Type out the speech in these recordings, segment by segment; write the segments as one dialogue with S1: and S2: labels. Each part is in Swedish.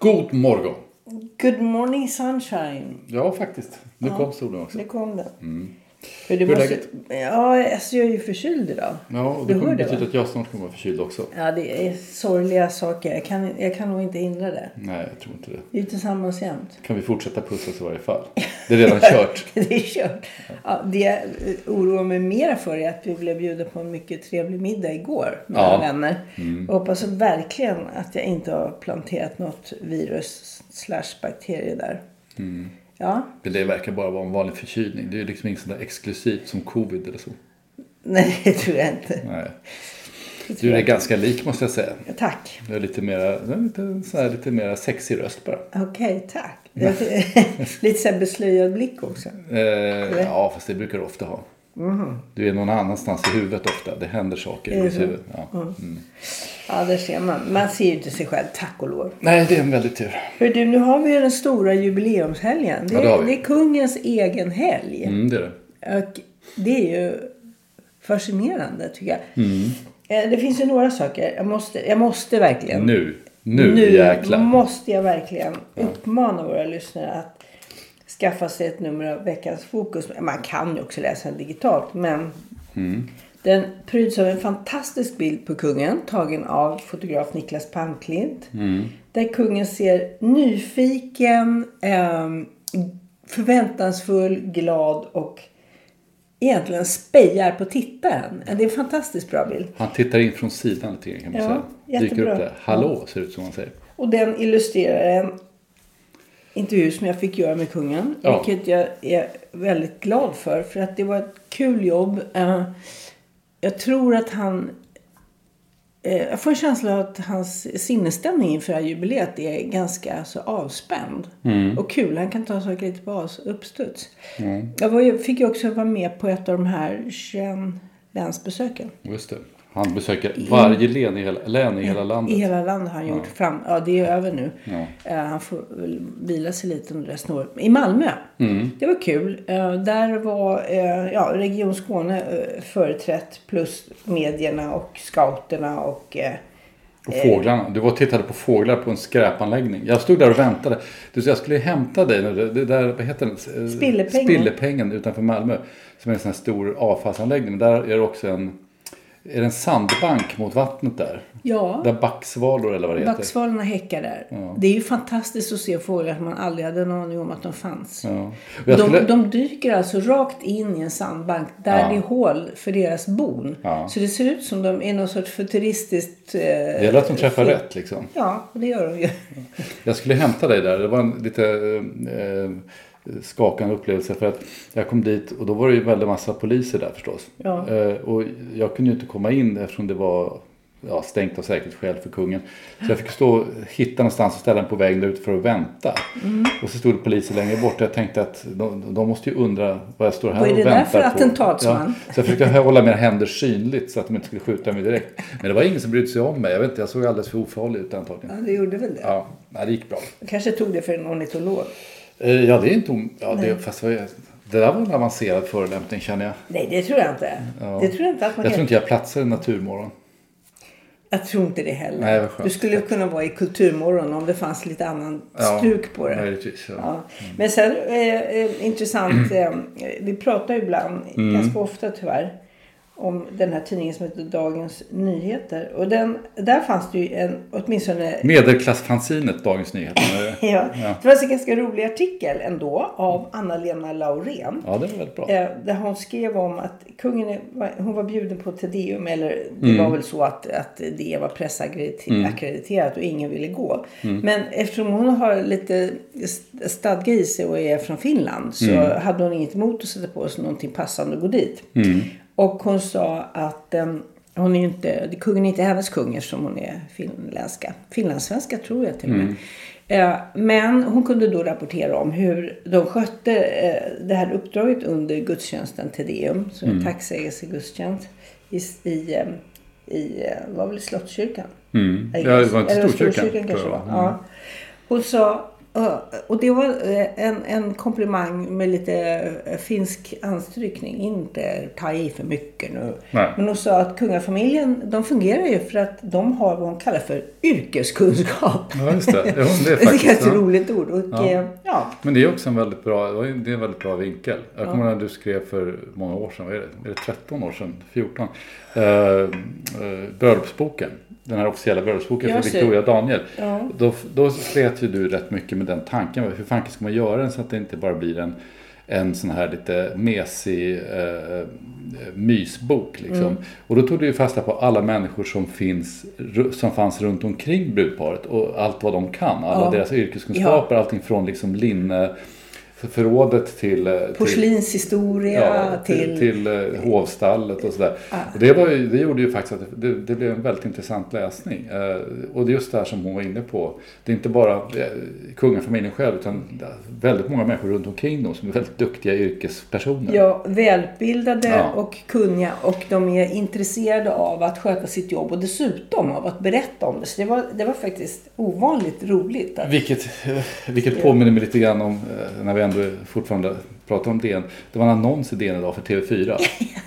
S1: God morgon.
S2: Good morning sunshine.
S1: Ja, faktiskt. Nu kom solen också.
S2: Det kom den.
S1: Mm.
S2: För du
S1: Hur är
S2: måste,
S1: läget?
S2: ja, alltså jag är ju förkyld idag.
S1: Ja, och
S2: Du
S1: det kommer
S2: hör det,
S1: betyda
S2: va?
S1: att jag snart kommer vara förkyld också.
S2: Ja, det är sorgliga saker. Jag kan, jag kan nog inte hindra det.
S1: Nej, jag tror inte det.
S2: Vi är tillsammans jämt.
S1: Kan vi fortsätta pussas i varje fall? Det är redan kört.
S2: det är kört. Ja, det jag oroar mig mera för är att vi blev bjudna på en mycket trevlig middag igår med
S1: Ja.
S2: vänner. Jag hoppas verkligen att jag inte har planterat något virus slash bakterie där. Ja,
S1: Men det verkar bara vara en vanlig förkylning. Det är ju liksom inget sånt där exklusivt som covid eller så.
S2: nej det tror jag inte.
S1: Nej. Du är
S2: jag
S1: ganska lik måste jag säga.
S2: inte. Tack.
S1: Du är lite mera, du har lite, så här, lite mera sexig röst bara.
S2: Okej, tack. Lite så beslöjad blick också.
S1: Eh, ja, fast det brukar du ofta ha. Du är någon annanstans i huvudet ofta. Det händer saker i
S2: Är det
S1: ditt
S2: så?
S1: huvud. Ja. Mm.
S2: Ja, där ser man. Man ser ju inte sig själv, tack och lov.
S1: Nej, det är en väldigt tur.
S2: Hör du, nu har vi ju den stora jubileumshelgen. Det,
S1: Ja, det
S2: det är kungens egen helg.
S1: Mm, det är det.
S2: Och det är ju fascinerande tycker jag.
S1: Mm.
S2: Eh, Det finns ju några saker. Jag måste, jag måste verkligen.
S1: Nu. Nu, jäklar.
S2: måste jag verkligen uppmana våra lyssnare att skaffa sig ett nummer av veckans fokus. Man kan ju också läsa den digitalt men
S1: Mm.
S2: den pryds av en fantastisk bild på kungen tagen av fotograf Niklas Palmklint.
S1: Mm.
S2: Där kungen ser nyfiken, ehm, förväntansfull, glad och egentligen spejar på tittaren. Det är en fantastiskt bra bild.
S1: Han tittar in från sidan lite kan man
S2: Ja,
S1: säga. Dyker
S2: jättebra.
S1: upp där. Hallå ser det ut som man säger.
S2: Och den illustrerar en intervju som jag fick göra med kungen.
S1: Ja.
S2: Vilket jag är väldigt glad för. För att det var ett kul jobb. Eh, Jag tror att han... eh, Jag får en känsla av att hans sinnesstämning inför det här jubileet är ganska så avspänd. Och kul. Han kan ta saker lite på uppstuds. Jag var, fick ju också vara med på ett av de här 21 länsbesöken.
S1: Just det. Han besöker varje län i hela, län i hela landet.
S2: I hela landet har han gjort. Fram, ja, det är över nu.
S1: Ja.
S2: Eh, han får vila sig lite under resten av året. I Malmö.
S1: Mm.
S2: Det var kul. Eh, där var eh, ja, Region Skåne företrätt plus medierna och scouterna och
S1: Och fåglarna. Du var och tittade på fåglar på en skräpanläggning. Jag stod där och väntade. Du sa jag skulle hämta dig. Det, där, vad heter den?
S2: Spillepengen.
S1: Spillepengen utanför Malmö. Som är en sån här stor avfallsanläggning. Men där är det också en, är det en sandbank mot vattnet där.
S2: ja,
S1: Där backsvalor eller vad det heter.
S2: backsvalorna häckar där. Det är ju fantastiskt att se fåglar som man aldrig hade en aning om att de fanns.
S1: Ja.
S2: De,
S1: skulle,
S2: de dyker alltså rakt in i en sandbank där
S1: Ja.
S2: det är hål för deras bon.
S1: Ja.
S2: Så det ser ut som de är något sorts futuristiskt... Eh,
S1: det gäller att de träffar rätt liksom.
S2: Ja, det gör de ju.
S1: Jag skulle hämta dig där. Det var en lite eh, skakande upplevelse. För att jag kom dit och då var det ju väldigt massa poliser där förstås.
S2: Ja.
S1: Eh, och jag kunde ju inte komma in eftersom det var ja, stängt av säkerhetsskäl för kungen. Så jag fick stå och hitta någonstans och ställa mig på vägen ute för att vänta.
S2: Mm.
S1: Och så stod det poliser längre bort. Jag tänkte att de, de måste ju undra vad jag står här
S2: Vad är
S1: och
S2: det där
S1: väntar
S2: för
S1: på.
S2: attentatsman?
S1: Ja, så jag försökte hålla mina händer synligt så att de inte skulle skjuta mig direkt. Men det var ingen som brydde sig om mig. Jag vet inte, jag såg alldeles för ofarlig ut antagligen.
S2: Ja, det gjorde väl det.
S1: Ja, det gick bra.
S2: Jag kanske tog det för en ornitolog.
S1: Eh, Ja, det är inte om... Ja, det, fast. Det där var en avancerad förolämpning känner jag.
S2: Nej, det tror jag inte.
S1: Ja.
S2: Det tror jag inte att man
S1: Jag tror inte jag platsar i Naturmorgon.
S2: Jag tror inte det heller.
S1: Nej,
S2: du skulle kunna vara i Kulturmorgon om det fanns lite annan stuk på det.
S1: Möjligtvis, ja.
S2: Ja. Men sen eh, eh, intressant. Eh, vi pratar ju ibland,
S1: Mm.
S2: ganska ofta tyvärr, om den här tidningen som heter Dagens Nyheter. Och den, där fanns det ju en, åtminstone
S1: Medelklassfanzinet Dagens Nyheter.
S2: Ja,
S1: Ja.
S2: det var en ganska rolig artikel ändå av Anna-Lena Laurén.
S1: Ja, det var väldigt bra.
S2: Eh, Där hon skrev om att kungen hon var bjuden på Tedeum. Eller det
S1: Mm.
S2: var väl så att, att det var pressackrediterat och ingen ville gå.
S1: Mm.
S2: Men eftersom hon har lite st- stadga i sig och är från Finland. Så
S1: Mm.
S2: hade hon inget emot att sätta på sig någonting passande och gå dit.
S1: Mm.
S2: Och hon sa att, em, hon är inte, kungen är inte hennes kung eftersom hon är finländska. Finlandssvenska tror jag till och med.
S1: Mm.
S2: Eh, Men hon kunde då rapportera om hur de skötte eh, det här uppdraget under gudstjänsten Tedeum, som
S1: Mm.
S2: är tacksägelsegudstjänst i, i, eh, i eh, var väl Slottskyrkan?
S1: Mm. Ja, det var inte Storkyrkan.
S2: Storkyrkan kanske. Ja. Hon sa, och det var eh, en, en komplimang med lite eh, finsk anstrykning. Inte ta i för mycket nu.
S1: Nej.
S2: Men hon sa att kungafamiljen, de fungerar ju för att de har vad hon kallar för yrkeskunskap.
S1: Ja, just det. Det är
S2: Det tycker jag är
S1: faktiskt,
S2: ett
S1: ja.
S2: roligt ord. Och,
S1: Ja.
S2: ja. Ja,
S1: Men det är också en väldigt bra, det det är en väldigt bra vinkel. Jag kommer ihåg när du skrev för många år sedan, vad är det, är det 13 år sedan? 14? Eh, eh, bröllopsboken. Den här officiella bröllopsboken för. Victoria Daniel.
S2: Ja.
S1: Då, då slet ju du rätt mycket med den tanken. Hur fan ska man göra den så att det inte bara blir en, en sån här lite mesig eh, mysbok. Liksom.
S2: Mm.
S1: Och då tog du ju fasta på alla människor som, finns, som fanns runt omkring brudparet och allt vad de kan. Alla
S2: Ja.
S1: deras yrkeskunskaper, allting från liksom linne förrådet till, eh, till,
S2: porslinshistoria
S1: ja,
S2: till...
S1: till, till eh, hovstallet och sådär.
S2: Ja.
S1: Och det, var ju, det gjorde ju faktiskt att det, det blev en väldigt intressant läsning. Eh, och det är just det här som hon var inne på. Det är inte bara kungafamiljen själv utan väldigt många människor runt omkring dem som är väldigt duktiga yrkespersoner.
S2: Ja, välutbildade
S1: Ja.
S2: och kunniga och de är intresserade av att sköta sitt jobb och dessutom av att berätta om det. Så det var, det var faktiskt ovanligt roligt. Att,
S1: Vilket, vilket påminner mig lite grann om, när vi ändå fortfarande pratar om DN. Det var en annons i DN idag för TV4.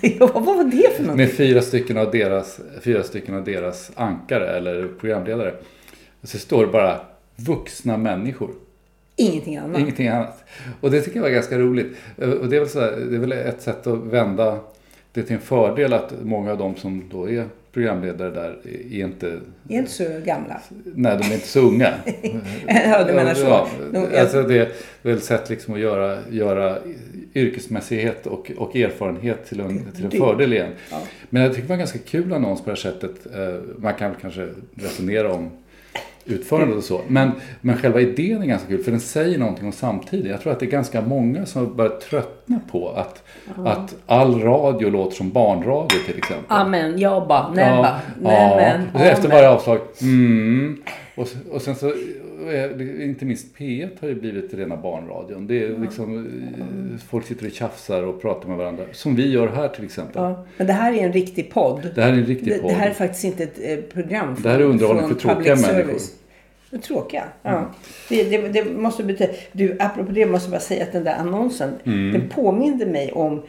S2: ja, vad var det för något?
S1: Med fyra stycken av deras, fyra stycken av deras ankare eller programledare. Så står det bara vuxna människor.
S2: Ingenting annat.
S1: Ingenting annat. Och det tycker jag var ganska roligt. Och det är väl, så här, det är väl ett sätt att vända det till en fördel att många av de som då är programledare där är inte,
S2: Är inte så gamla.
S1: nej de är inte så unga.
S2: ja, du menar så.
S1: Ja, alltså det är väl sätt liksom att göra, göra yrkesmässighet och, och erfarenhet till en, till en fördel igen.
S2: Ja.
S1: Men jag tycker det var en ganska kul annons på det här sättet. Eh, Man kan kanske resonera om utförandet och så. Men, men själva idén är ganska kul för den säger någonting om samtiden. Jag tror att det är ganska många som börjat tröttna på att, att all radio låter som barnradio till exempel.
S2: Amen, jobba, näbba,
S1: Ja,
S2: nämen,
S1: ja. Och Efter varje avslag, mm. Och, och sen så, inte minst P1 har ju blivit rena barnradion. Det är liksom, eh, folk sitter och tjafsar och pratar med varandra. Som vi gör här till exempel.
S2: Ja, men det här är en riktig podd.
S1: Det här är en riktig podd.
S2: det här är faktiskt inte ett eh, program
S1: Det här är underhållning
S2: från
S1: för tråkiga
S2: public
S1: människor.
S2: Tråkiga? Ja. Det, det, det måste betyda... Du, apropå det måste jag bara säga att den där annonsen,
S1: Mm.
S2: den påminde mig om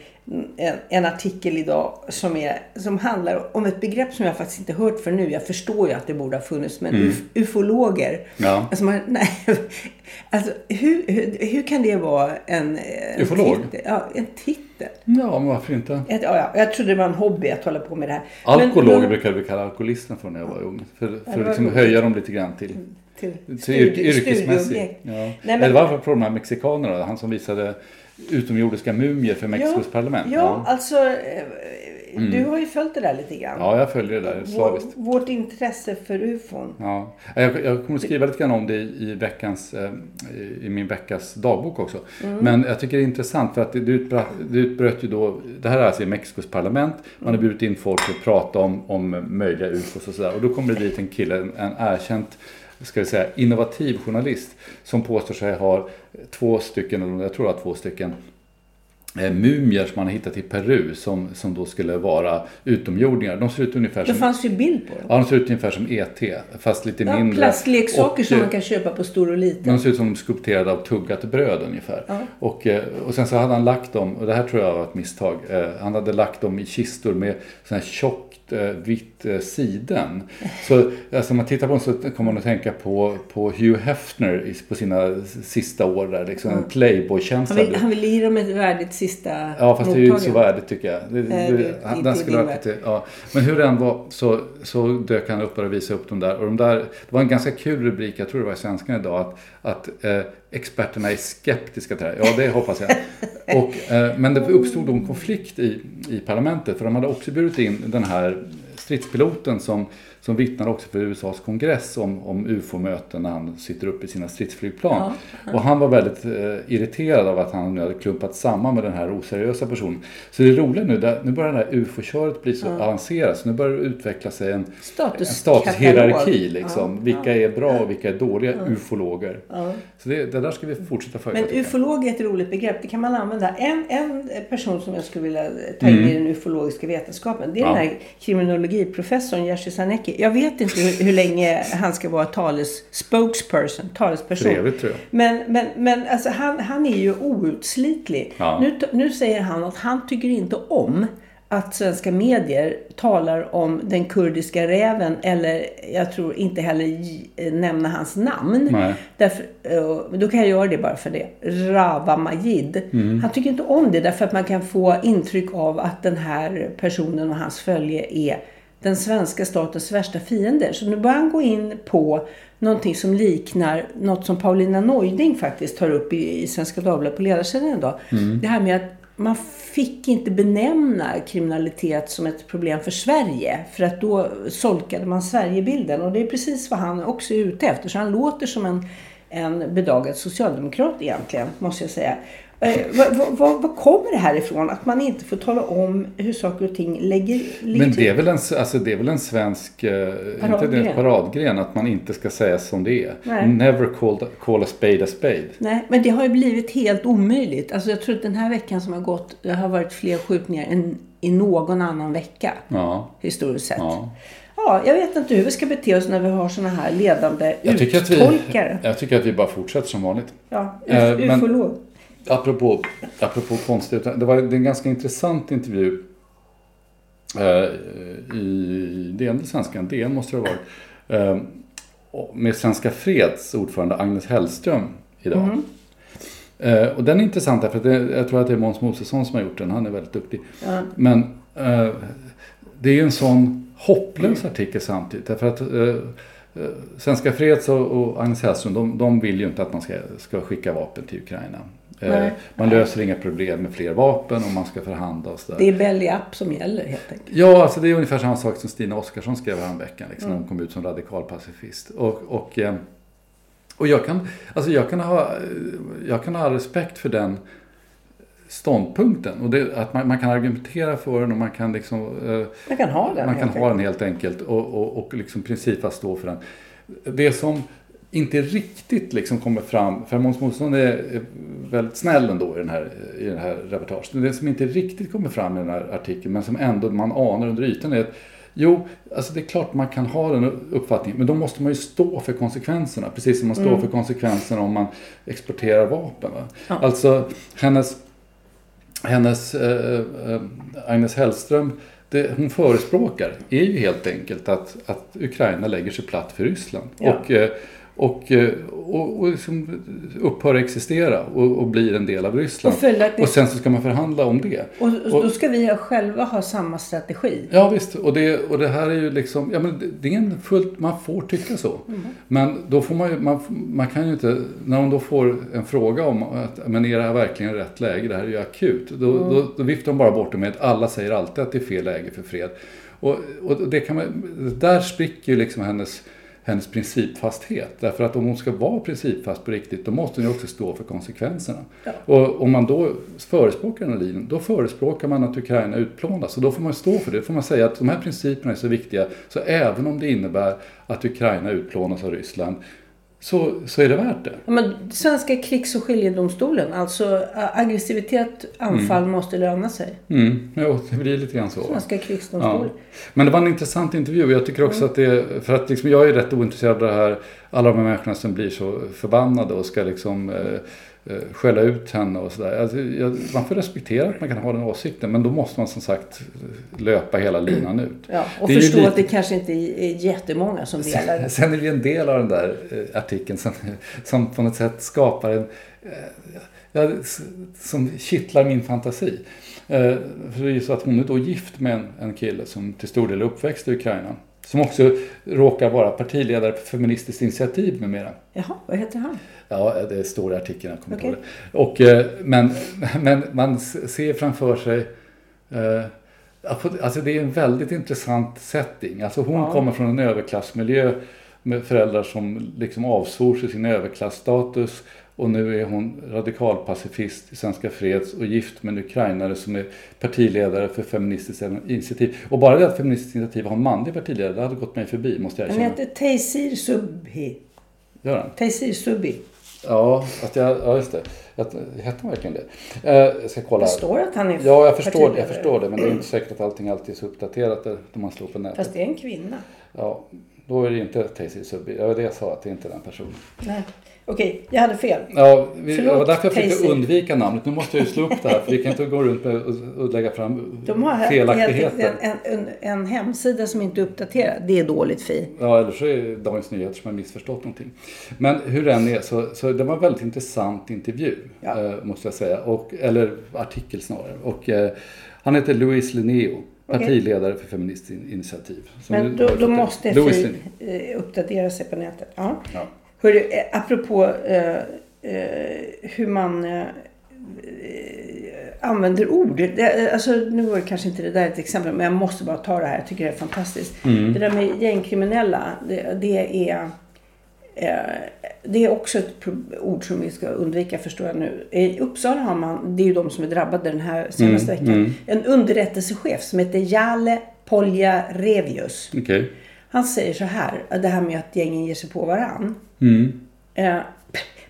S2: en, en artikel idag som, är, som handlar om ett begrepp som jag faktiskt inte hört för nu. Jag förstår ju att det borde ha funnits, men uf, ufologer.
S1: Mm. Ja.
S2: Alltså, man, nej, alltså hur, hur, hur kan det vara en, en
S1: Ufolog?
S2: Titel? Ja, en titel.
S1: Ja, men varför inte?
S2: Ett, ja, ja, jag trodde det var en hobby att hålla på med det här.
S1: Alkohologer
S2: Men-
S1: brukade vi kalla alkoholisterna för när jag var ung. För, för att liksom höja dem lite grann till,
S2: till
S1: till
S2: studie-
S1: yrk, yrkesmässigt. Ja.
S2: Nej, men-
S1: Eller varför på de här mexikanerna? Han som visade utomjordiska mumier för Mexikos parlament.
S2: Ja, alltså eh, du har ju följt det där lite grann.
S1: ja, jag följer det där
S2: Vår,
S1: slaviskt.
S2: vårt intresse för ufon.
S1: Ja. Jag, jag kommer att skriva lite grann om det i, veckans, eh, i min veckas dagbok också.
S2: Mm.
S1: Men jag tycker det är intressant för att det, det, utbröt, det utbröt ju då, det här är alltså i Mexikos parlament, man har bjudit in folk för att prata om, om möjliga ufos och sådär. Och då kommer det dit en kille, en, en erkänt ska vi säga, innovativ journalist som påstår sig ha två stycken, jag tror att två stycken eh, mumier som man har hittat i Peru som, som då skulle vara utomjordingar. De ser ut ungefär
S2: Det
S1: som
S2: fanns ju bild på dem.
S1: Ja, de ser ut ungefär som ET, fast lite
S2: Ja,
S1: mindre.
S2: plastleksaker
S1: Och,
S2: som
S1: eh,
S2: man kan köpa på stor och liten.
S1: De ser ut som skulpterade av tuggat bröd ungefär.
S2: Ja.
S1: Och, eh, och sen så hade han lagt dem, och det här tror jag var ett misstag, han hade lagt dem i kistor med sån här tjockt vitt siden. Så alltså, om man tittar på dem så kommer man att tänka på, på Hugh Hefner på sina sista år där. Liksom en
S2: Han
S1: playboy-känsla.
S2: vill, han vill ge dem ett värdigt sista
S1: Ja, fast det är ju inte så värdigt tycker jag. Det,
S2: Nej,
S1: det,
S2: det
S1: han, den skulle ha ja. Men hur det än var så, så dök han upp och visade upp dem där. Och de där. Det var en ganska kul rubrik, jag tror det var i Svenskan idag, att, att eh, experterna är skeptiska till det här. Ja, det hoppas jag. Och, eh, men det uppstod då en konflikt i, i parlamentet för de hade också bjudit in den här stridspiloten som, som vittnar också för USAs kongress om, om UFO-möten när han sitter uppe i sina stridsflygplan.
S2: Ja, ja.
S1: Och han var väldigt eh, irriterad av att han nu hade klumpat samman med den här oseriösa personen. Så det är roligt nu, där, nu börjar det här UFO-köret bli så avancerat så nu börjar det utveckla sig en, en
S2: Statuskatalog.
S1: statushierarki. Liksom.
S2: Ja,
S1: vilka är bra och vilka är dåliga ufologer.
S2: Ja.
S1: Så det, det där ska vi fortsätta följa.
S2: Men ufolog är ett roligt begrepp. Det kan man använda. En, en person som jag skulle vilja ta in i den ufologiska vetenskapen. Det är
S1: Mm. Ja.
S2: den här kriminologiprofessorn Jerzy Sarnecki. Jag vet inte hur, hur länge han ska vara tales spokesperson, talesperson.
S1: Trevligt tror jag.
S2: Men, men, men alltså, han, han är ju outslitlig.
S1: Ja.
S2: Nu, nu säger han att han tycker inte om att svenska medier talar om den kurdiska räven eller jag tror inte heller nämna hans namn.
S1: Nej.
S2: Därför, eh, då kan jag göra det bara för det. Rava Majid.
S1: Mm.
S2: Han tycker inte om det därför att man kan få intryck av att den här personen och hans följe är den svenska statens värsta fiender. Så nu börjar han gå in på någonting som liknar något som Paulina Neuding faktiskt tar upp i, i Svenska Dagbladet på ledarsidan idag. Det här med att man fick inte benämna kriminalitet som ett problem för Sverige. För att då solkade man Sverigebilden. Och det är precis vad han också är ute efter. Så han låter som en, en bedagad socialdemokrat egentligen, måste jag säga. Eh, vad, kommer det här ifrån? Att man inte får tala om hur saker och ting lägger, ligger
S1: Men det är väl en, alltså det är väl en svensk eh, inte det,
S2: Paradgren.
S1: paradgren att man inte ska säga som det är.
S2: Nej.
S1: Never call, call a spade a spade.
S2: Nej, men det har ju blivit helt omöjligt. Alltså jag tror att den här veckan som har gått, det har varit fler skjutningar än i någon annan vecka.
S1: Ja,
S2: Historiskt sett.
S1: ja.
S2: Ja, jag vet inte hur vi ska bete oss när vi har såna här ledande
S1: Jag, tycker att vi,
S2: uttolkare.
S1: jag tycker att vi bara fortsätter som vanligt.
S2: Ja,
S1: Eh,
S2: uf-
S1: men-
S2: ufolog.
S1: Apropå, apropå konstigt, det var det är en ganska intressant intervju eh, i DN, det svenskan, DN måste det ha varit, eh, med Svenska Freds ordförande Agnes Hellström idag.
S2: Mm.
S1: Eh, och den är intressant därför att det, jag tror att det är Måns Mosesson som har gjort den, han är väldigt duktig.
S2: Ja.
S1: Men det är ju en sån hopplös artikel samtidigt. Därför att Svenska Freds och, och Agnes Hellström, de, de vill ju inte att man ska, ska skicka vapen till Ukraina. Eh,
S2: Nej.
S1: man löser inga problem med fler vapen om man ska förhandla och sådär.
S2: Det är Belly Up som gäller helt enkelt.
S1: Ja, alltså det är ungefär samma sak som Stina Oskarsson skrev häromveckan. Liksom,
S2: Mm.
S1: Hon kom ut som radikal pacifist. Och, och, eh, och jag, kan, alltså jag, kan ha, jag kan ha respekt för den ståndpunkten. Och det, att man, man kan argumentera för den och man kan liksom... Eh,
S2: Man kan ha den
S1: man kan ha den helt enkelt och, och, och liksom principfast stå för den. Det som inte riktigt liksom kommer fram, för Måns Mosesson är väldigt snäll ändå i den här, i den här reportaget. Det som inte riktigt kommer fram i den här artikeln, men som ändå man anar under ytan är att Jo, alltså det är klart man kan ha den uppfattningen, men då måste man ju stå för konsekvenserna. Precis som man står för konsekvenserna om man exporterar vapen. Va?
S2: Ja.
S1: Alltså, hennes, hennes eh, eh, Agnes Hellström, det hon förespråkar är ju helt enkelt att, att Ukraina lägger sig platt för Ryssland.
S2: Ja.
S1: Och, eh, och, eh, och, och liksom upphör existera och, och blir en del av Ryssland.
S2: Och följaktligen-
S1: och sen så ska man förhandla om det.
S2: Och, och då ska vi själva ha samma strategi.
S1: Ja visst, och det, och det här är ju liksom, ja men det- det är en fullt, man får tycka så. Men då får man ju, man, man kan ju inte, när hon då får en fråga om att, men är det här verkligen rätt läge, det här är ju akut. Då, då, då viftar de bara bort det med att alla säger alltid att det är fel läge för fred. Och, och det kan man, där spricker ju liksom hennes, hennes principfasthet. Därför att om hon ska vara principfast på riktigt, då måste hon ju också stå för konsekvenserna.
S2: Ja.
S1: Och om man då förespråkar den här linjen, då förespråkar man att Ukraina utplånas. Och då får man stå för det. Då får man säga att de här principerna är så viktiga, så även om det innebär att Ukraina utplånas av Ryssland, så, så är det värt det.
S2: Men Svenska krigs och skiljedomstolen, alltså aggressivitet, anfall måste löna sig.
S1: Mm, jo, det blir lite grann så.
S2: Svenska krigsdomstolen.
S1: Ja. Men det var en intressant intervju. Jag tycker också att det, för att liksom jag är rätt ointresserad av det här, alla de här människorna som blir så förbannade och ska liksom eh, skälla ut henne och sådär. Alltså, man får respektera att man kan ha den åsikten, men då måste man som sagt löpa hela linan ut.
S2: Ja, och
S1: Det
S2: förstå
S1: lite-
S2: att det kanske inte är jättemånga som delar det.
S1: Sen är det en del av den där eh, artikeln som, som på något sätt skapar en... eh, Ja, som kittlar min fantasi. Eh, För det är ju så att hon är då gift med en, en kille som till stor del är uppväxt i Ukraina. Som också råkar vara partiledare för Feministiskt initiativ med mera.
S2: Jaha, vad heter han?
S1: Ja, det står i artikeln, jag kommer det. Och, eh, men, men man ser framför sig eh, Alltså det är en väldigt intressant setting. Alltså hon ja. kommer från en överklassmiljö med föräldrar som liksom avsvor sig sin överklassstatus och nu är hon radikalpacifist i Svenska Freds och gift med en ukrainare som är partiledare för Feministiskt initiativ. Och bara det att Feministiskt initiativ har en manlig partiledare, det hade gått mig förbi måste jag
S2: erkänna. Han heter Taysir Subhi.
S1: Gör han?
S2: Taysir Subhi.
S1: Ja, att jag, ja, just det. hette han verkligen det? Eh, jag ska kolla.
S2: Det står att han är
S1: Ja, jag förstår, jag förstår det. Men det är inte säkert att allting alltid är så uppdaterat när man slår på nätet.
S2: Fast det är en kvinna.
S1: Ja, då är det inte Taysir Subhi. Det var det jag sa, att det är inte den personen.
S2: Nej. Okej, jag hade fel.
S1: Ja, vi, det var därför jag försökte undvika namnet. Nu måste jag ju slå upp det här för vi kan inte gå runt och, och lägga fram
S2: De har felaktigheter. En, en, en, hemsida som inte är uppdaterad. Det är dåligt fi.
S1: Ja, eller så är Dagens Nyheter som har missförstått någonting. Men hur den är så, så det var en väldigt intressant intervju. Ja. Eh, måste jag säga. Och, eller artikel snarare. Och, eh, han heter Louis Linneo. Partiledare okay. för Feministiskt initiativ.
S2: Men då, då måste FI eh, uppdatera sig på nätet. Ja. ja. Hörru, eh, apropå eh, eh, hur man eh, använder ord. Det, alltså, nu var kanske inte det där ett exempel, men jag måste bara ta det här. Jag tycker det är fantastiskt. Mm. Det där med gängkriminella, det, det är eh, det är också ett ord som vi ska undvika förstår jag nu. I Uppsala har man, det är ju de som är drabbade den här senaste mm, veckan, mm. en underrättelsechef som heter Jale Polja Revius.
S1: Okay.
S2: Han säger så här, det här med att gängen ger sig på varann. Mm. Eh,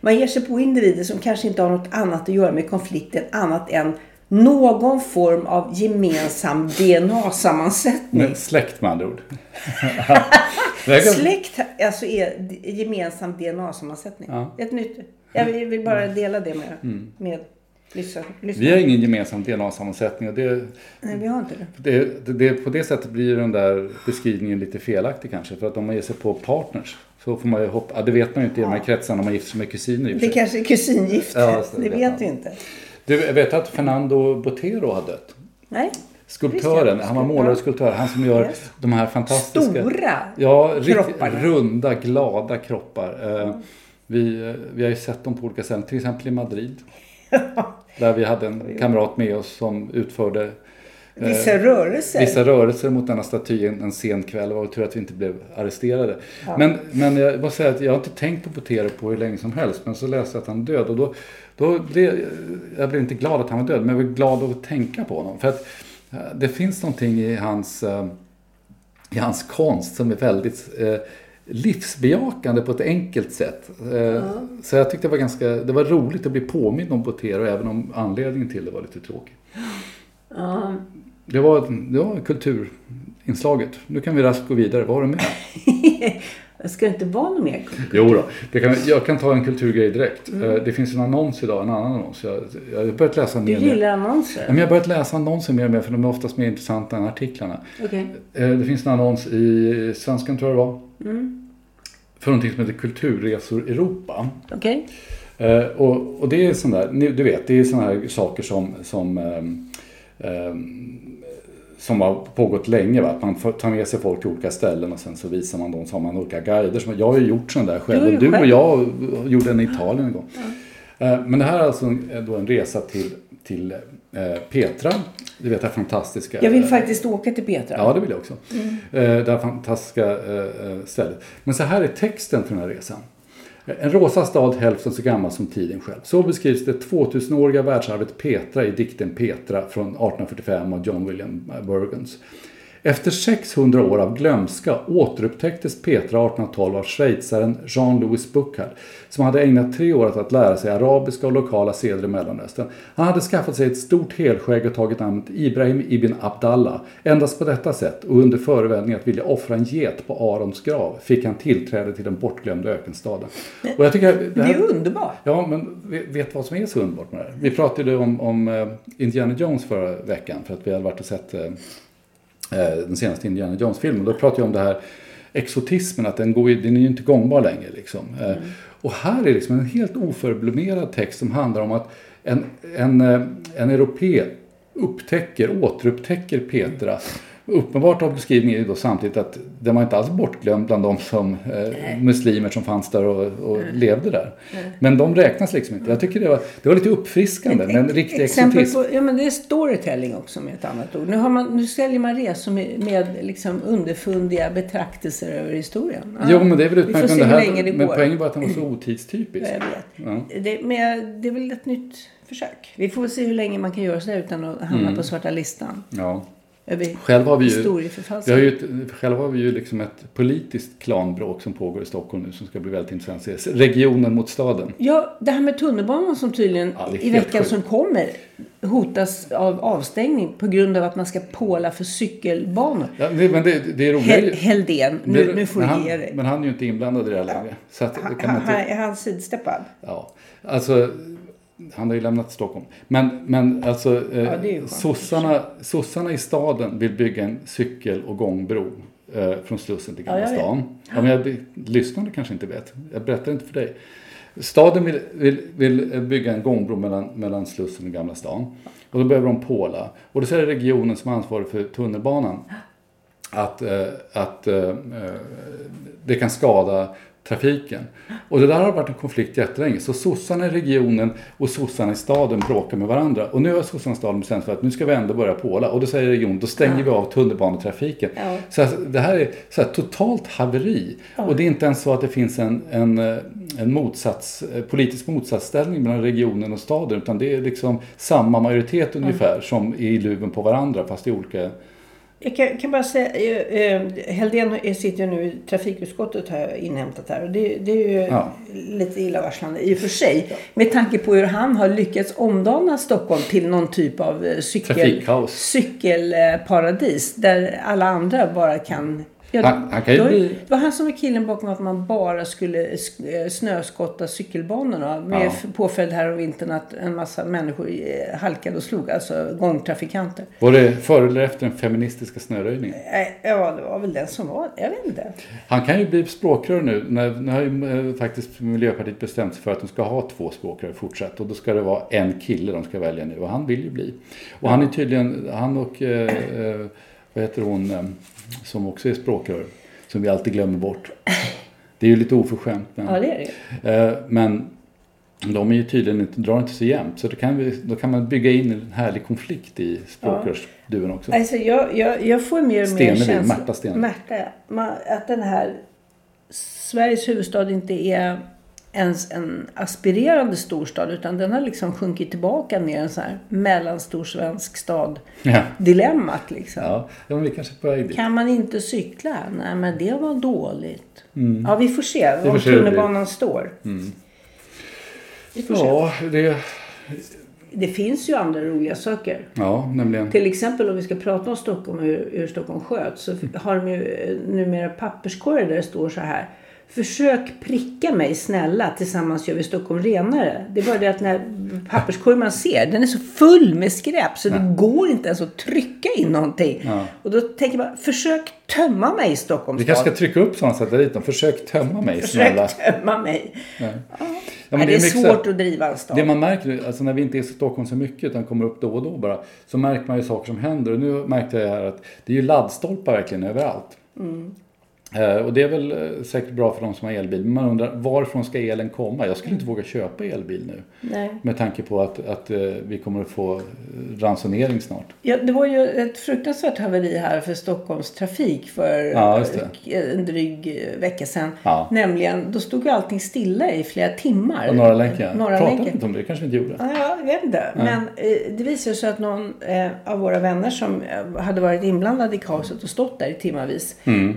S2: man ger sig på individer som kanske inte har något annat att göra med konflikten annat än någon form av gemensam DNA-sammansättning.
S1: Släkt med andra ord.
S2: Släkt alltså är gemensam DNA-sammansättning. Ja. Ett nytt. Jag vill bara dela det med, mm. med Lyssna, lyssna.
S1: Vi har ingen gemensam DNA-sammansättning. Och
S2: det, Nej, vi har inte
S1: det. Det, det. På det sättet blir den där beskrivningen lite felaktig kanske. För att om man ger sig på partners så får man ju hoppa. Ja, det vet man ju inte i ja. de här kretsarna om man gifter sig med kusiner.
S2: Det kanske är kusingifte. Ja, det, det vet vi inte.
S1: Du vet att Fernando Botero har dött?
S2: Nej.
S1: Skulptören, han var målare och skulptör. Han som gör yes. de här fantastiska...
S2: Stora
S1: ja, kroppar. Runda, glada kroppar. Mm. Vi, vi har ju sett dem på olika ställen, till exempel i Madrid. Där vi hade en kamrat med oss som utförde
S2: eh, Vissa rörelser.
S1: Vissa rörelser mot denna staty en, en sen kväll. Det var tur att vi inte blev arresterade. Ja. Men, men jag måste säga att jag har inte tänkt på Botero på hur länge som helst. Men så läste jag att han är död. Och då, då blev, jag blev inte glad att han var död. Men jag blev glad att tänka på honom. För att eh, det finns någonting i hans, eh, i hans konst som är väldigt livsbejakande på ett enkelt sätt. Mm. Så jag tyckte det var ganska, det var roligt att bli påmind om Botero även om anledningen till det var lite tråkig. Mm. Det, var, det var kulturinslaget. Nu kan vi raskt gå vidare. Vad har du med?
S2: Ska det inte vara något mer kultur?
S1: Jo då, kan, jag kan ta en kulturgrej direkt. Mm. Eh, det finns en annons idag, en annan annons. Jag, jag har börjat läsa
S2: mer. Du gillar annonser?
S1: Men jag har börjat läsa annonser mer och mer för de är oftast mer intressanta än artiklarna.
S2: Okay.
S1: Det finns en annons i Svenskan tror jag det var. Mm. För någonting som heter Kulturresor Europa.
S2: Okay.
S1: Eh, och, och det är sån där, du vet, det är sådana här saker som, som um, um, som har pågått länge. Va? Att man får ta med sig folk till olika ställen och sen så visar man dem så har man olika guider. Som, jag har ju gjort sådana där själv. Du, och, du själv. och jag gjorde en i Italien en gång. Ja. Men det här är alltså då en resa till, till eh, Petra. Du vet det här fantastiska.
S2: Jag vill faktiskt åka till Petra.
S1: Ja, det vill jag också. Mm. Det här fantastiska stället. Men så här är texten för den här resan. En rosa stad hälften så gammal som tiden själv. Så beskrivs det 2000-åriga världsarvet Petra i dikten Petra från 1845 av John William Burgons. Efter 600 år av glömska återupptäcktes Petra 1812 av schweizaren Jean-Louis Buchard som hade ägnat tre år åt att lära sig arabiska och lokala seder i Mellanöstern. Han hade skaffat sig ett stort helskägg och tagit namnet Ibrahim ibn Abdallah. Endast på detta sätt och under förevändning att vilja offra en get på Arons grav fick han tillträde till den bortglömda ökenstaden.
S2: Och jag tycker det, här, det är underbart!
S1: Ja, men vet du vad som är så underbart med det här? Vi pratade om, om uh, Indiana Jones förra veckan för att vi hade varit och sett Eh, den senaste Indiana Jones-filmen. Då pratar jag om det här exotismen, att den, går, den är ju inte gångbar längre. Liksom. Eh, mm. Och här är liksom en helt oförblommerad text som handlar om att en, en, eh, en europé upptäcker, återupptäcker Petra uppenbart av beskrivningen är då samtidigt att den var inte alls bortglömd bland de som, eh, muslimer som fanns där och, och levde där. Men de räknas liksom inte. Jag tycker det var, det var lite uppfriskande med en riktig exotism.
S2: på, ja, men det är storytelling också med ett annat ord. Nu, har man, nu säljer man resor med, med liksom underfundiga betraktelser över historien. Ja,
S1: Jo, men det är väl utmärkt. Men, det här,
S2: det
S1: men poängen var att den var så otidstypisk.
S2: Jag vet.
S1: Ja.
S2: Det, men det är väl ett nytt försök. Vi får se hur länge man kan göra så där utan att hamna
S1: Mm.
S2: på svarta listan.
S1: Ja.
S2: Över
S1: Själv har vi ju, vi har ju ett, själva har vi ju liksom ett politiskt klanbråk som pågår i Stockholm nu som ska bli väldigt intressant att se. Regionen mot staden.
S2: Ja, det här med tunnelbanan som tydligen
S1: Ja, är
S2: i veckan
S1: sjukt.
S2: som kommer hotas av avstängning på grund av att man ska påla för cykelbanor.
S1: Ja, det, men det, det är är ju...
S2: Heldén, nu, nu får
S1: men
S2: du
S1: han,
S2: ge dig.
S1: Men han är ju inte inblandad i det här längre. Så att,
S2: Han,
S1: kan man
S2: han,
S1: inte,
S2: är han sidsteppad?
S1: ja, alltså, han har ju lämnat Stockholm. Men, men alltså, eh,
S2: Ja,
S1: sossarna, sossarna i staden vill bygga en cykel och gångbro eh, från Slussen till Gamla
S2: Ja,
S1: stan. Ja, men jag, lyssnarna kanske inte vet. Jag berättar inte för dig. Staden vill, vill, vill bygga en gångbro mellan, mellan Slussen och Gamla stan. Och då behöver de påla. Och då säger regionen som är ansvarig för tunnelbanan att, eh, att eh, eh, det kan skada trafiken. Och det där har varit en konflikt jättelänge. Så sossarna i regionen och sossarna i staden bråkar med varandra. Och nu har sossarna i staden bestämt för att nu ska vi ändå börja påla. Och då säger regionen, då stänger vi av tunnelbanetrafiken.
S2: Ja.
S1: Så alltså, det här är så här, totalt haveri. Och det är inte ens så att det finns en, en, en motsats, politisk motsatsställning mellan regionen och staden. Utan det är liksom samma majoritet ungefär som är i luven på varandra fast i olika
S2: Jag kan, kan bara säga, eh, eh, Heldén sitter nu i trafikutskottet har jag inhämtat här. Och det, det är ju
S1: Ja.
S2: lite illavarslande i och för sig. Med tanke på hur han har lyckats omdana Stockholm till någon typ av eh, cykel, cykelparadis. Där alla andra bara kan... Ja,
S1: Han- han kan ju
S2: då-
S1: bli-
S2: Det var han som var killen bakom att man bara skulle sk- eh, snöskotta cykelbanorna. Med
S1: Ja.
S2: påföljd här om vintern att en massa människor eh, halkade och slog. Alltså gångtrafikanter.
S1: Var det före eller efter den feministiska snöröjningen?
S2: Eh, Ja, det var väl den som var. Jag vet inte.
S1: Han kan ju bli språkrör nu. Nu har ju faktiskt Miljöpartiet bestämt sig för att de ska ha två språkrör fortsatt. Och då ska det vara en kille de ska välja nu. Och han vill ju bli. Och han är tydligen, han och, eh, vad heter hon, eh, som också är språkrör. Som vi alltid glömmer bort. Det är ju lite oförskämt. Men,
S2: Ja, det är det.
S1: eh, men de är ju tydligen inte, drar inte så jämnt. Så då kan, vi, då kan man bygga in en härlig konflikt i språkrörsduon också.
S2: Alltså, jag, jag, jag får mer och mer
S1: Stenevi,
S2: känsla...
S1: Märta Stenevi.
S2: Märta, ja. Att den här Sveriges huvudstad inte är ens en aspirerande storstad utan den har liksom sjunkit tillbaka ner en sån här mellanstor svensk stad.
S1: Ja.
S2: Dilemmat liksom.
S1: Ja, ja, vi kanske på väg dit.
S2: Kan man inte cykla? Nej, men det var dåligt. Ja, vi får se
S1: Mm.
S2: om tunnelbanan står. Vi får se.
S1: Ja, det,
S2: Det finns ju andra roliga saker.
S1: ja, nämligen.
S2: Till exempel om vi ska prata om Stockholm och hur, hur Stockholm sköts så har de ju eh, numera papperskorgar där det står så här. Försök pricka mig snälla, tillsammans gör vi Stockholm renare. Det är bara det att när papperskorgen man ser, den är så full med skräp så det går inte ens att trycka in någonting.
S1: Ja.
S2: Och då tänker man, försök tömma mig Stockholms
S1: Vi kanske ska trycka upp sådana och sätta dit dem. Försök tömma mig
S2: Försök
S1: snälla.
S2: tömma mig.
S1: Ja.
S2: Ja,
S1: men
S2: det är,
S1: så
S2: svårt att driva en stad.
S1: Det man märker, alltså när vi inte är i Stockholm så mycket utan kommer upp då och då bara, så märker man ju saker som händer. Och nu märkte jag här att det är ju laddstolpar verkligen överallt.
S2: Mm.
S1: Eh, och det är väl eh, säkert bra för de som har elbil. Men man undrar varifrån ska elen komma? Jag skulle inte våga köpa elbil nu.
S2: Nej.
S1: Med tanke på att, att eh, vi kommer att få ransonering snart.
S2: Ja, det var ju ett fruktansvärt haveri här för Stockholms trafik för
S1: Ja,
S2: en dryg vecka sedan.
S1: Ja.
S2: Nämligen, då stod ju allting stilla i flera timmar.
S1: Och Norra länken.
S2: Norra
S1: Pratade
S2: länken.
S1: inte om det, kanske vi inte gjorde.
S2: Ja, jag vet inte. Men eh, det visade sig att någon av våra vänner som hade varit inblandad i kaoset och stått där i timmavis
S1: Mm.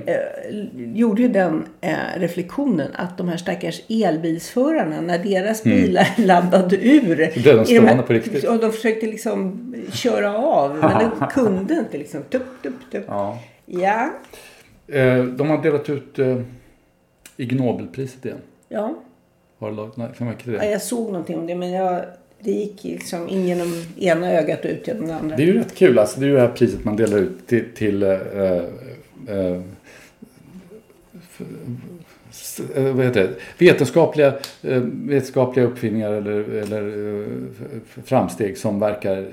S2: Gjorde ju den eh, reflektionen att de här stackars elbilsförarna när deras bilar laddade ur.
S1: Mm. Så blev de stående
S2: här-
S1: på riktigt.
S2: Och de försökte liksom köra av men de kunde inte liksom. Tupp, tupp, tupp.
S1: Ja.
S2: Ja.
S1: Eh, de har delat ut eh, Ig Nobelpriset igen.
S2: Ja.
S1: Har du lagt kan man inte
S2: ja,
S1: det?
S2: jag såg någonting om det men jag, det gick liksom in genom ena ögat och ut genom det andra.
S1: Det är ju rätt kul. Alltså, det är ju det här priset man delar ut till, till eh, eh, eh, Eh, vad heter det? Vetenskapliga, eh, vetenskapliga uppfinningar eller, eller eh, framsteg som verkar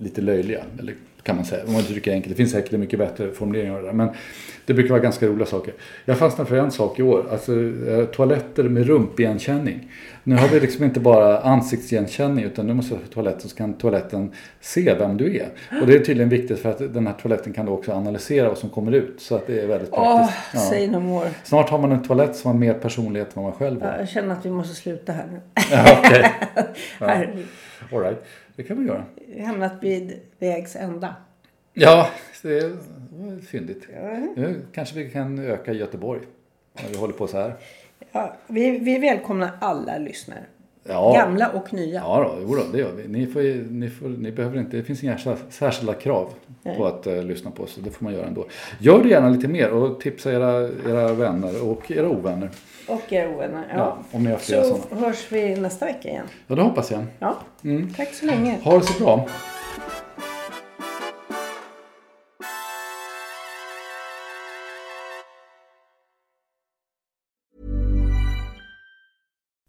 S1: lite löjliga eller kan man säga, om man uttrycker enkelt. Det finns säkert mycket bättre formuleringar av det där. Men det brukar vara ganska roliga saker. Jag fastnade för en sak i år. Alltså eh, toaletter med rumpigenkänning. Nu har vi liksom inte bara ansiktsigenkänning utan nu måste vi ha toaletten så kan toaletten se vem du är. Och det är tydligen viktigt för att den här toaletten kan då också analysera vad som kommer ut. Så att det är väldigt
S2: Åh,
S1: praktiskt. Ja.
S2: säg no more.
S1: Snart har man en toalett som har mer personlighet än vad man själv har.
S2: Jag känner att vi måste sluta här nu.
S1: Ja, Okej,
S2: Herregud.
S1: all right. Det kan vi göra.
S2: Hamnat vid vägs ända.
S1: Ja, det var fyndigt. Nu kanske vi kan öka Göteborg. När vi håller på så här.
S2: Ja, vi, vi välkomnar alla lyssnare.
S1: Ja.
S2: Gamla och nya.
S1: Ja, då, jo då, det gör vi. Ni, får, ni, får, ni behöver inte, det finns inga sär- särskilda krav på att eh, lyssna på oss. Det får man göra ändå. Gör det gärna lite mer och tipsa era, era vänner och era ovänner.
S2: Och era ovänner. Ja.
S1: Ja, om ni har flera
S2: så
S1: sådana.
S2: hörs vi nästa vecka igen.
S1: Ja, det hoppas jag.
S2: Ja.
S1: Mm.
S2: Tack så länge.
S1: Ha det så bra.